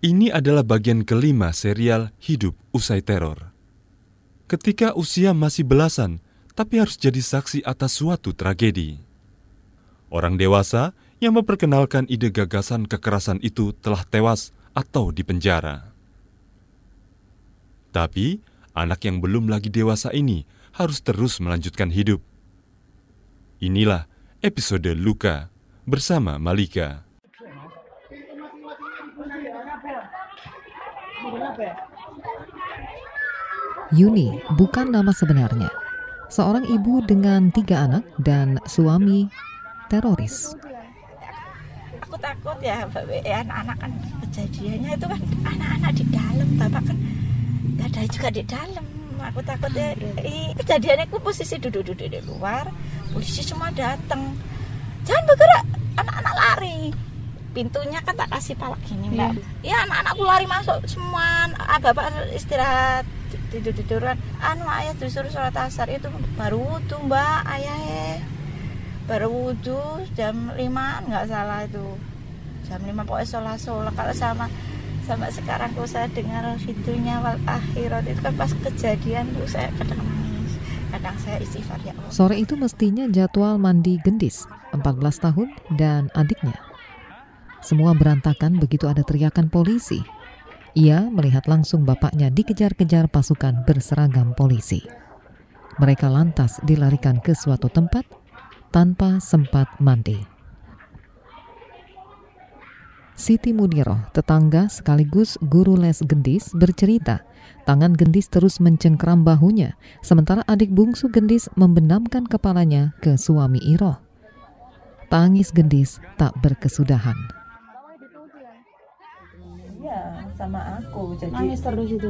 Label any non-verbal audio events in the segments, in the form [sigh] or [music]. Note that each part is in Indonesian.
Ini adalah bagian kelima serial Hidup Usai Teror. Ketika usia masih belasan, tapi harus jadi saksi atas suatu tragedi. Orang dewasa yang memperkenalkan ide gagasan kekerasan itu telah tewas atau dipenjara. Tapi, anak yang belum lagi dewasa ini harus terus melanjutkan hidup. Inilah episode Luka bersama Malika. Yuni bukan nama sebenarnya. Seorang ibu dengan tiga anak dan suami teroris. Aku takut ya, ya anak-anak kan kejadiannya itu kan anak-anak di dalam, bapak kan gak ada juga di dalam. Aku takut ya, kejadiannya aku posisi duduk-duduk di luar, polisi semua datang. Jangan bergerak, anak-anak lari pintunya kan tak kasih palak gini mbak. Yeah. ya anak-anakku lari masuk semua ah, bapak istirahat tidur tiduran anu ayah disuruh sholat asar. Itu baru wudhu mbak ayah eh. baru wudhu jam lima nggak salah itu. Jam lima pokoknya sholat sholat kalau sama sama sekarang kalau saya dengar videonya wal akhirat. Itu kan pas kejadian tuh saya kadang nangis. Kadang saya istighfar ya Allah. Sore itu mestinya jadwal mandi gendis. 14 tahun dan adiknya semua berantakan begitu ada teriakan polisi. Ia melihat langsung bapaknya dikejar-kejar pasukan berseragam polisi. Mereka lantas dilarikan ke suatu tempat tanpa sempat mandi. Siti Muniro, tetangga sekaligus guru les gendis, bercerita tangan gendis terus mencengkram bahunya, sementara adik bungsu gendis membenamkan kepalanya ke suami Iro. Tangis gendis tak berkesudahan sama aku jadi nangis terus itu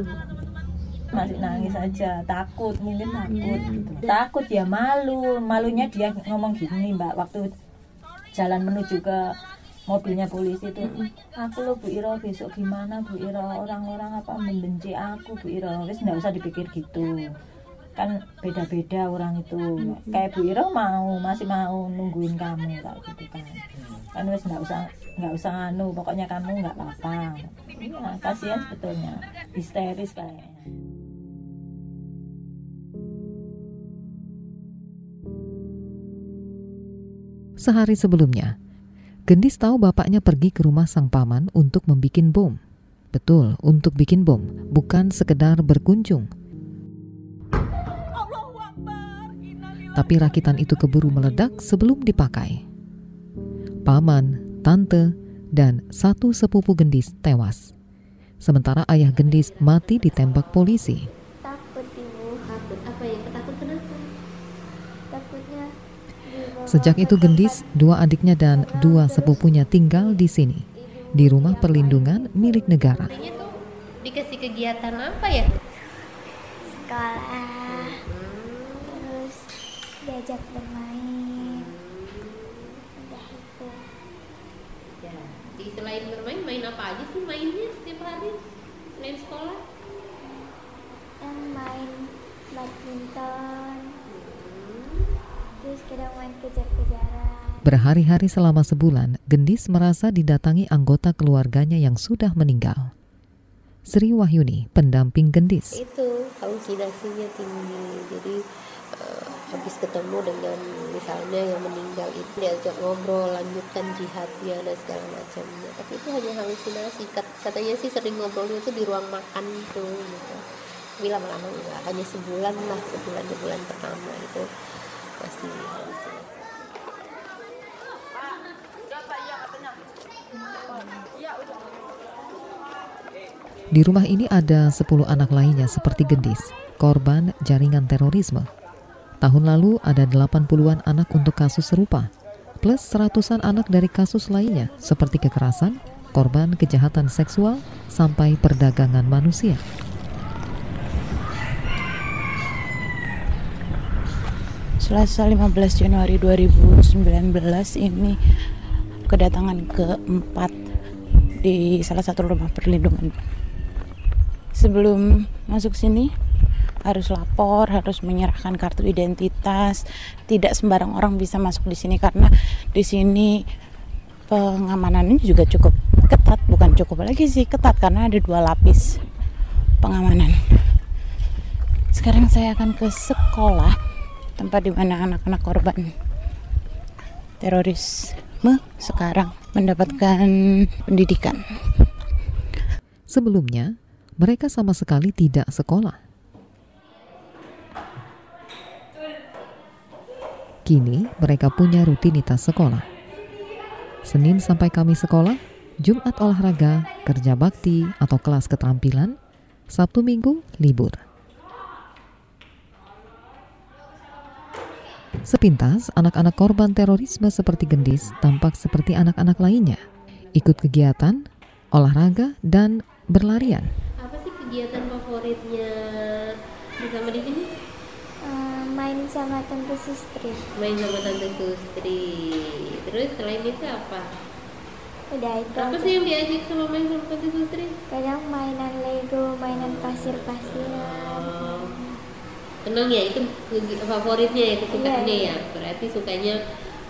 masih nangis aja takut mungkin takut hmm. gitu. Takut ya malu. Malunya dia ngomong gini mbak waktu jalan menuju ke mobilnya polisi itu. Hmm. aku lo Bu Iro besok gimana Bu Iro? Orang-orang apa membenci aku Bu Iro? Wis nggak usah dipikir gitu. Kan beda-beda orang itu. Hmm. kayak Bu Iro mau masih mau nungguin kamu kayak gitu kan. Kan wis nggak usah nggak usah anu pokoknya kamu nggak apa-apa iya kasihan sebetulnya histeris kayaknya Sehari sebelumnya, Gendis tahu bapaknya pergi ke rumah sang paman untuk membuat bom. Betul, untuk bikin bom, bukan sekedar berkunjung. Tapi rakitan itu keburu meledak sebelum dipakai. Paman, tante, dan satu sepupu gendis tewas. Sementara ayah gendis mati ditembak polisi. Takut ibu, takut apa ya? Takut kenapa? Takutnya Sejak itu gendis, dua adiknya dan dua sepupunya tinggal di sini, di rumah perlindungan milik negara. Dikasih kegiatan apa ya? Sekolah, terus diajak bermain Jadi selain bermain, main apa aja sih mainnya setiap hari selain sekolah? Yang main badminton, hmm. terus kadang main kejar-kejaran. Berhari-hari selama sebulan, Gendis merasa didatangi anggota keluarganya yang sudah meninggal. Sri Wahyuni, pendamping Gendis. Itu halusinasinya tinggi, jadi uh, habis ketemu dengan misalnya yang meninggal itu diajak ngobrol lanjutkan jihadnya dan segala macamnya. Tapi itu hanya halusinasi. Katanya sih sering ngobrolnya itu di ruang makan itu gitu. Tapi lama-lama enggak. Hanya sebulan lah sebulan dua bulan pertama itu masih Di rumah ini ada 10 anak lainnya seperti Gendis, korban jaringan terorisme Tahun lalu ada 80-an anak untuk kasus serupa, plus seratusan anak dari kasus lainnya seperti kekerasan, korban kejahatan seksual, sampai perdagangan manusia. Selasa 15 Januari 2019 ini kedatangan keempat di salah satu rumah perlindungan. Sebelum masuk sini, harus lapor, harus menyerahkan kartu identitas. Tidak sembarang orang bisa masuk di sini karena di sini pengamanannya juga cukup ketat bukan cukup lagi sih ketat karena ada dua lapis pengamanan sekarang saya akan ke sekolah tempat di mana anak-anak korban terorisme sekarang mendapatkan pendidikan. Sebelumnya, mereka sama sekali tidak sekolah. Kini mereka punya rutinitas sekolah. Senin sampai Kamis sekolah, Jumat olahraga, kerja bakti atau kelas keterampilan, Sabtu Minggu libur. Sepintas, anak-anak korban terorisme seperti Gendis tampak seperti anak-anak lainnya. Ikut kegiatan, olahraga, dan berlarian. Apa sih kegiatan favoritnya bersama di sini? Sama tante Sustri. Main sama tante Sustri. Terus selain itu apa? Udah itu. Apa sih yang diajak sama main sama tante Sustri? Kadang mainan Lego, mainan pasir-pasiran. Oh. Tenang ya, itu favoritnya ya, kesukaannya Iya, ya. Berarti sukanya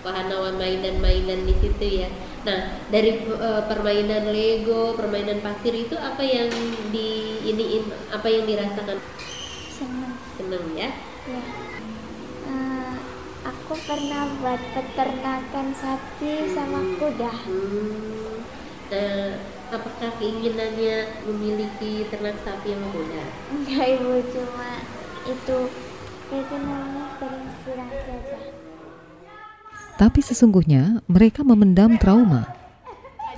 wahana mainan-mainan di situ ya. Nah, dari eh, permainan Lego, permainan pasir itu apa yang di iniin, apa yang dirasakan Senang. seneng ya? Ya. Eh, aku pernah buat peternakan sapi sama kuda. Hmm. Apakah keinginannya memiliki ternak sapi yang kuda? Enggak ibu cuma itu itu namanya terinspirasi aja. Tapi sesungguhnya mereka memendam trauma.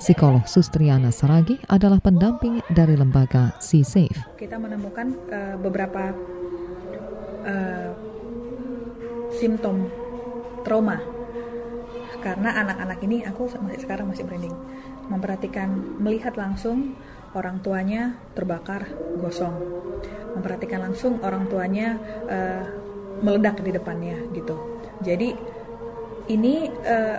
Psikolog Sustriana Saragi adalah pendamping dari lembaga Sea Safe. kita menemukan eh, beberapa eh, simptom trauma. Karena anak-anak ini aku masih sekarang masih branding memperhatikan melihat langsung orang tuanya terbakar gosong. Memperhatikan langsung orang tuanya eh, meledak di depannya gitu. Jadi ini eh,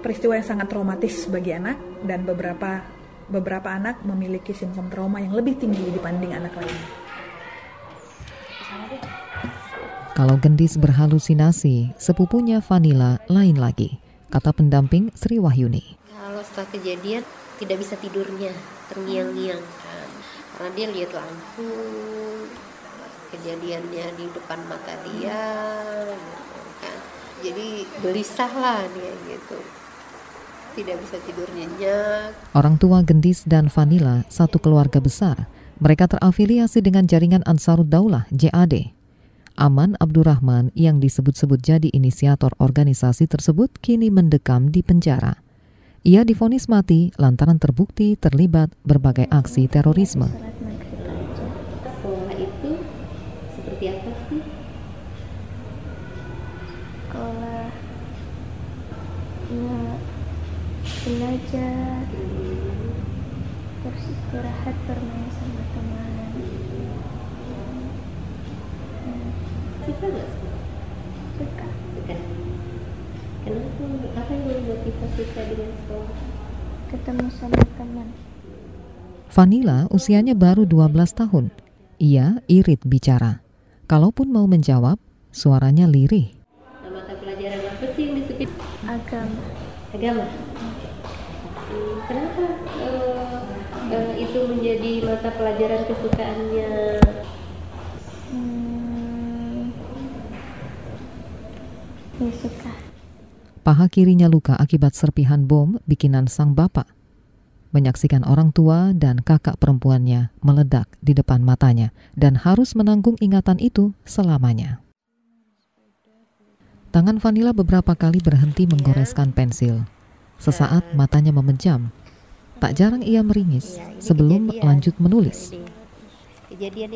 peristiwa yang sangat traumatis bagi anak dan beberapa beberapa anak memiliki simptom trauma yang lebih tinggi dibanding anak lainnya. Kalau gendis berhalusinasi, sepupunya Vanilla lain lagi, kata pendamping Sri Wahyuni. Kalau setelah kejadian tidak bisa tidurnya, terngiang-ngiang kan. Karena dia lihat langsung kejadiannya di depan mata dia gitu kan. Jadi gelisah lah dia gitu. Tidak bisa tidur nyenyak. Orang tua gendis dan Vanilla satu keluarga besar. Mereka terafiliasi dengan jaringan Ansarud Daulah JAD. Aman Abdurrahman yang disebut-sebut jadi inisiator organisasi tersebut kini mendekam di penjara. Ia difonis mati lantaran terbukti terlibat berbagai aksi terorisme. Sholat maghrib aja. Sekolah itu seperti apa sih? Sekolah ya belajar terus istirahat bermain sama teman Suka nggak sekolah? suka Suka. Kenapa? Apa yang membuat kita suka dengan sekolah? ketemu sama teman Vanilla usianya baru 12 tahun. Ia irit bicara. Kalaupun mau menjawab, suaranya lirih. Mata pelajaran apa sih yang disukai? agama Agama. Hmm, Kenapa eh, eh, itu menjadi mata pelajaran kesukaannya? hmm, suka Paha kirinya luka akibat serpihan bom bikinan sang bapak. Menyaksikan orang tua dan kakak perempuannya meledak di depan matanya dan harus menanggung ingatan itu selamanya. Tangan Vanilla beberapa kali berhenti menggoreskan pensil. Sesaat matanya memejam. Tak jarang ia meringis sebelum lanjut menulis.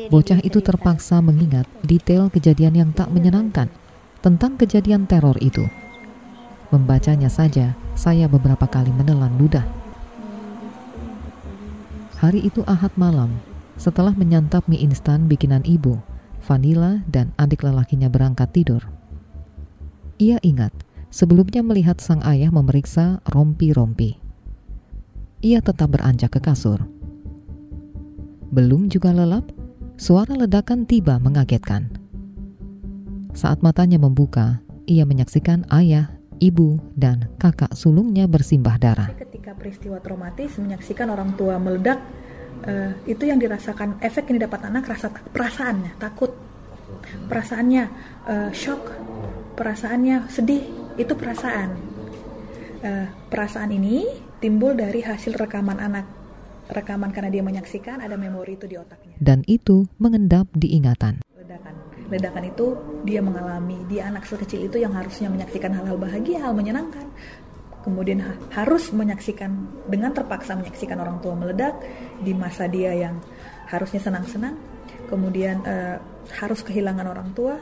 Bocah itu terpaksa mengingat detail kejadian yang tak menyenangkan tentang kejadian teror itu. Membacanya saja, saya beberapa kali menelan ludah. Hari itu Ahad malam, setelah menyantap mie instan bikinan ibu, Vanilla dan adik lelakinya berangkat tidur. Ia ingat sebelumnya melihat sang ayah memeriksa rompi-rompi. Ia tetap beranjak ke kasur. Belum juga lelap, suara ledakan tiba mengagetkan. Saat matanya membuka, ia menyaksikan ayah, ibu, dan kakak sulungnya bersimbah darah. Ketika peristiwa traumatis menyaksikan orang tua meledak eh, itu yang dirasakan efek yang didapat anak rasa perasaannya takut. Perasaannya eh, shock. Perasaannya sedih. Itu perasaan. Eh, perasaan ini timbul dari hasil rekaman anak. Rekaman karena dia menyaksikan ada memori itu di otaknya. Dan itu mengendap di ingatan. ledakan ledakan itu dia mengalami. Dia anak sekecil itu yang harusnya menyaksikan hal-hal bahagia hal menyenangkan. Kemudian ha- harus menyaksikan dengan terpaksa menyaksikan orang tua meledak di masa dia yang harusnya senang-senang. Kemudian eh, harus kehilangan orang tua.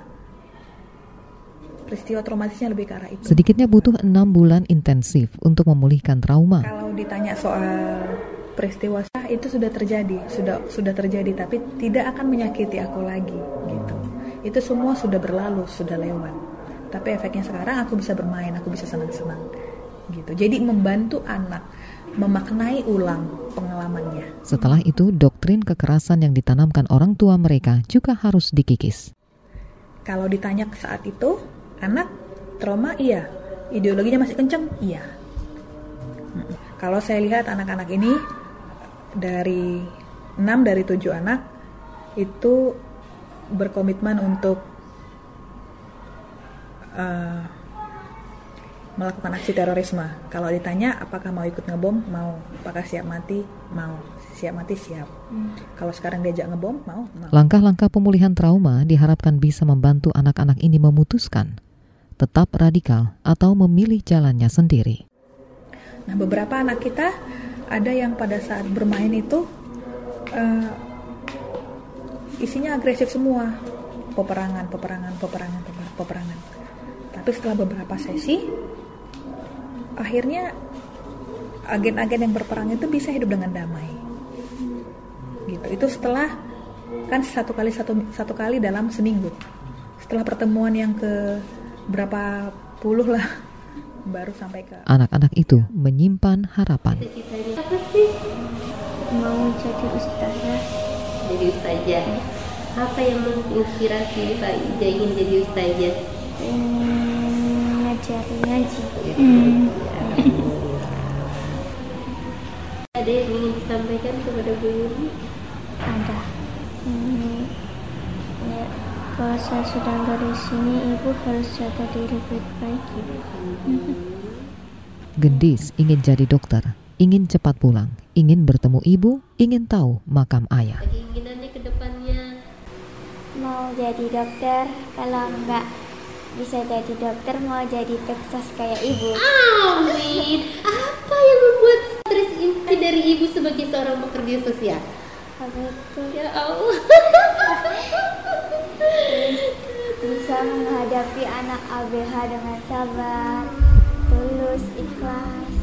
Peristiwa traumatisnya lebih ke arah itu. Sedikitnya butuh enam bulan intensif untuk memulihkan trauma. kalau ditanya soal peristiwa itu sudah terjadi sudah sudah terjadi tapi tidak akan menyakiti aku lagi gitu itu semua sudah berlalu sudah lewat. Tapi efeknya sekarang aku bisa bermain aku bisa senang-senang. Gitu. Jadi membantu anak memaknai ulang pengalamannya. Setelah itu, doktrin kekerasan yang ditanamkan orang tua mereka juga harus dikikis. kalau ditanya saat itu anak trauma iya. Ideologinya masih kenceng iya. Kalau saya lihat anak-anak ini dari 6 dari 7 anak itu berkomitmen untuk eh, melakukan aksi terorisme. Kalau ditanya apakah mau ikut ngebom, mau. Apakah siap mati, mau. Siap mati siap. Kalau sekarang diajak ngebom, mau, mau. Langkah-langkah pemulihan trauma diharapkan bisa membantu anak-anak ini memutuskan tetap radikal atau memilih jalannya sendiri. Nah, beberapa anak kita ada yang pada saat bermain itu eh, isinya agresif semua, peperangan, peperangan, peperangan, peper- peperangan. Tapi setelah beberapa sesi, akhirnya agen-agen yang berperang itu bisa hidup dengan damai. Gitu. Itu setelah kan satu kali satu satu kali dalam seminggu. Setelah pertemuan yang ke berapa puluh lah, [laughs] baru sampai ke Anak-anak itu menyimpan harapan. Apa sih? Mau jadi ustazah. Jadi ustazah apa yang menginspirasi Pak Ija ingin jadi ustazah Ingin ngajarin ngaji. ada yang ingin disampaikan kepada Bu Yuni Ada. Hmm, ya, kalau saya sudah nggak di sini, ibu harus jaga diri baik-baik. Gendis ingin jadi dokter, ingin cepat pulang, ingin bertemu ibu, ingin tahu makam ayah. keinginannya ke depannya Mau jadi dokter, kalau nggak bisa jadi dokter, mau jadi Texas kayak ibu. Amin apa yang membuat terinspirasi dari ibu sebagai seorang pekerja sosial Apa itu? ya Allah Bisa menghadapi anak ABH dengan sabar, tulus, ikhlas.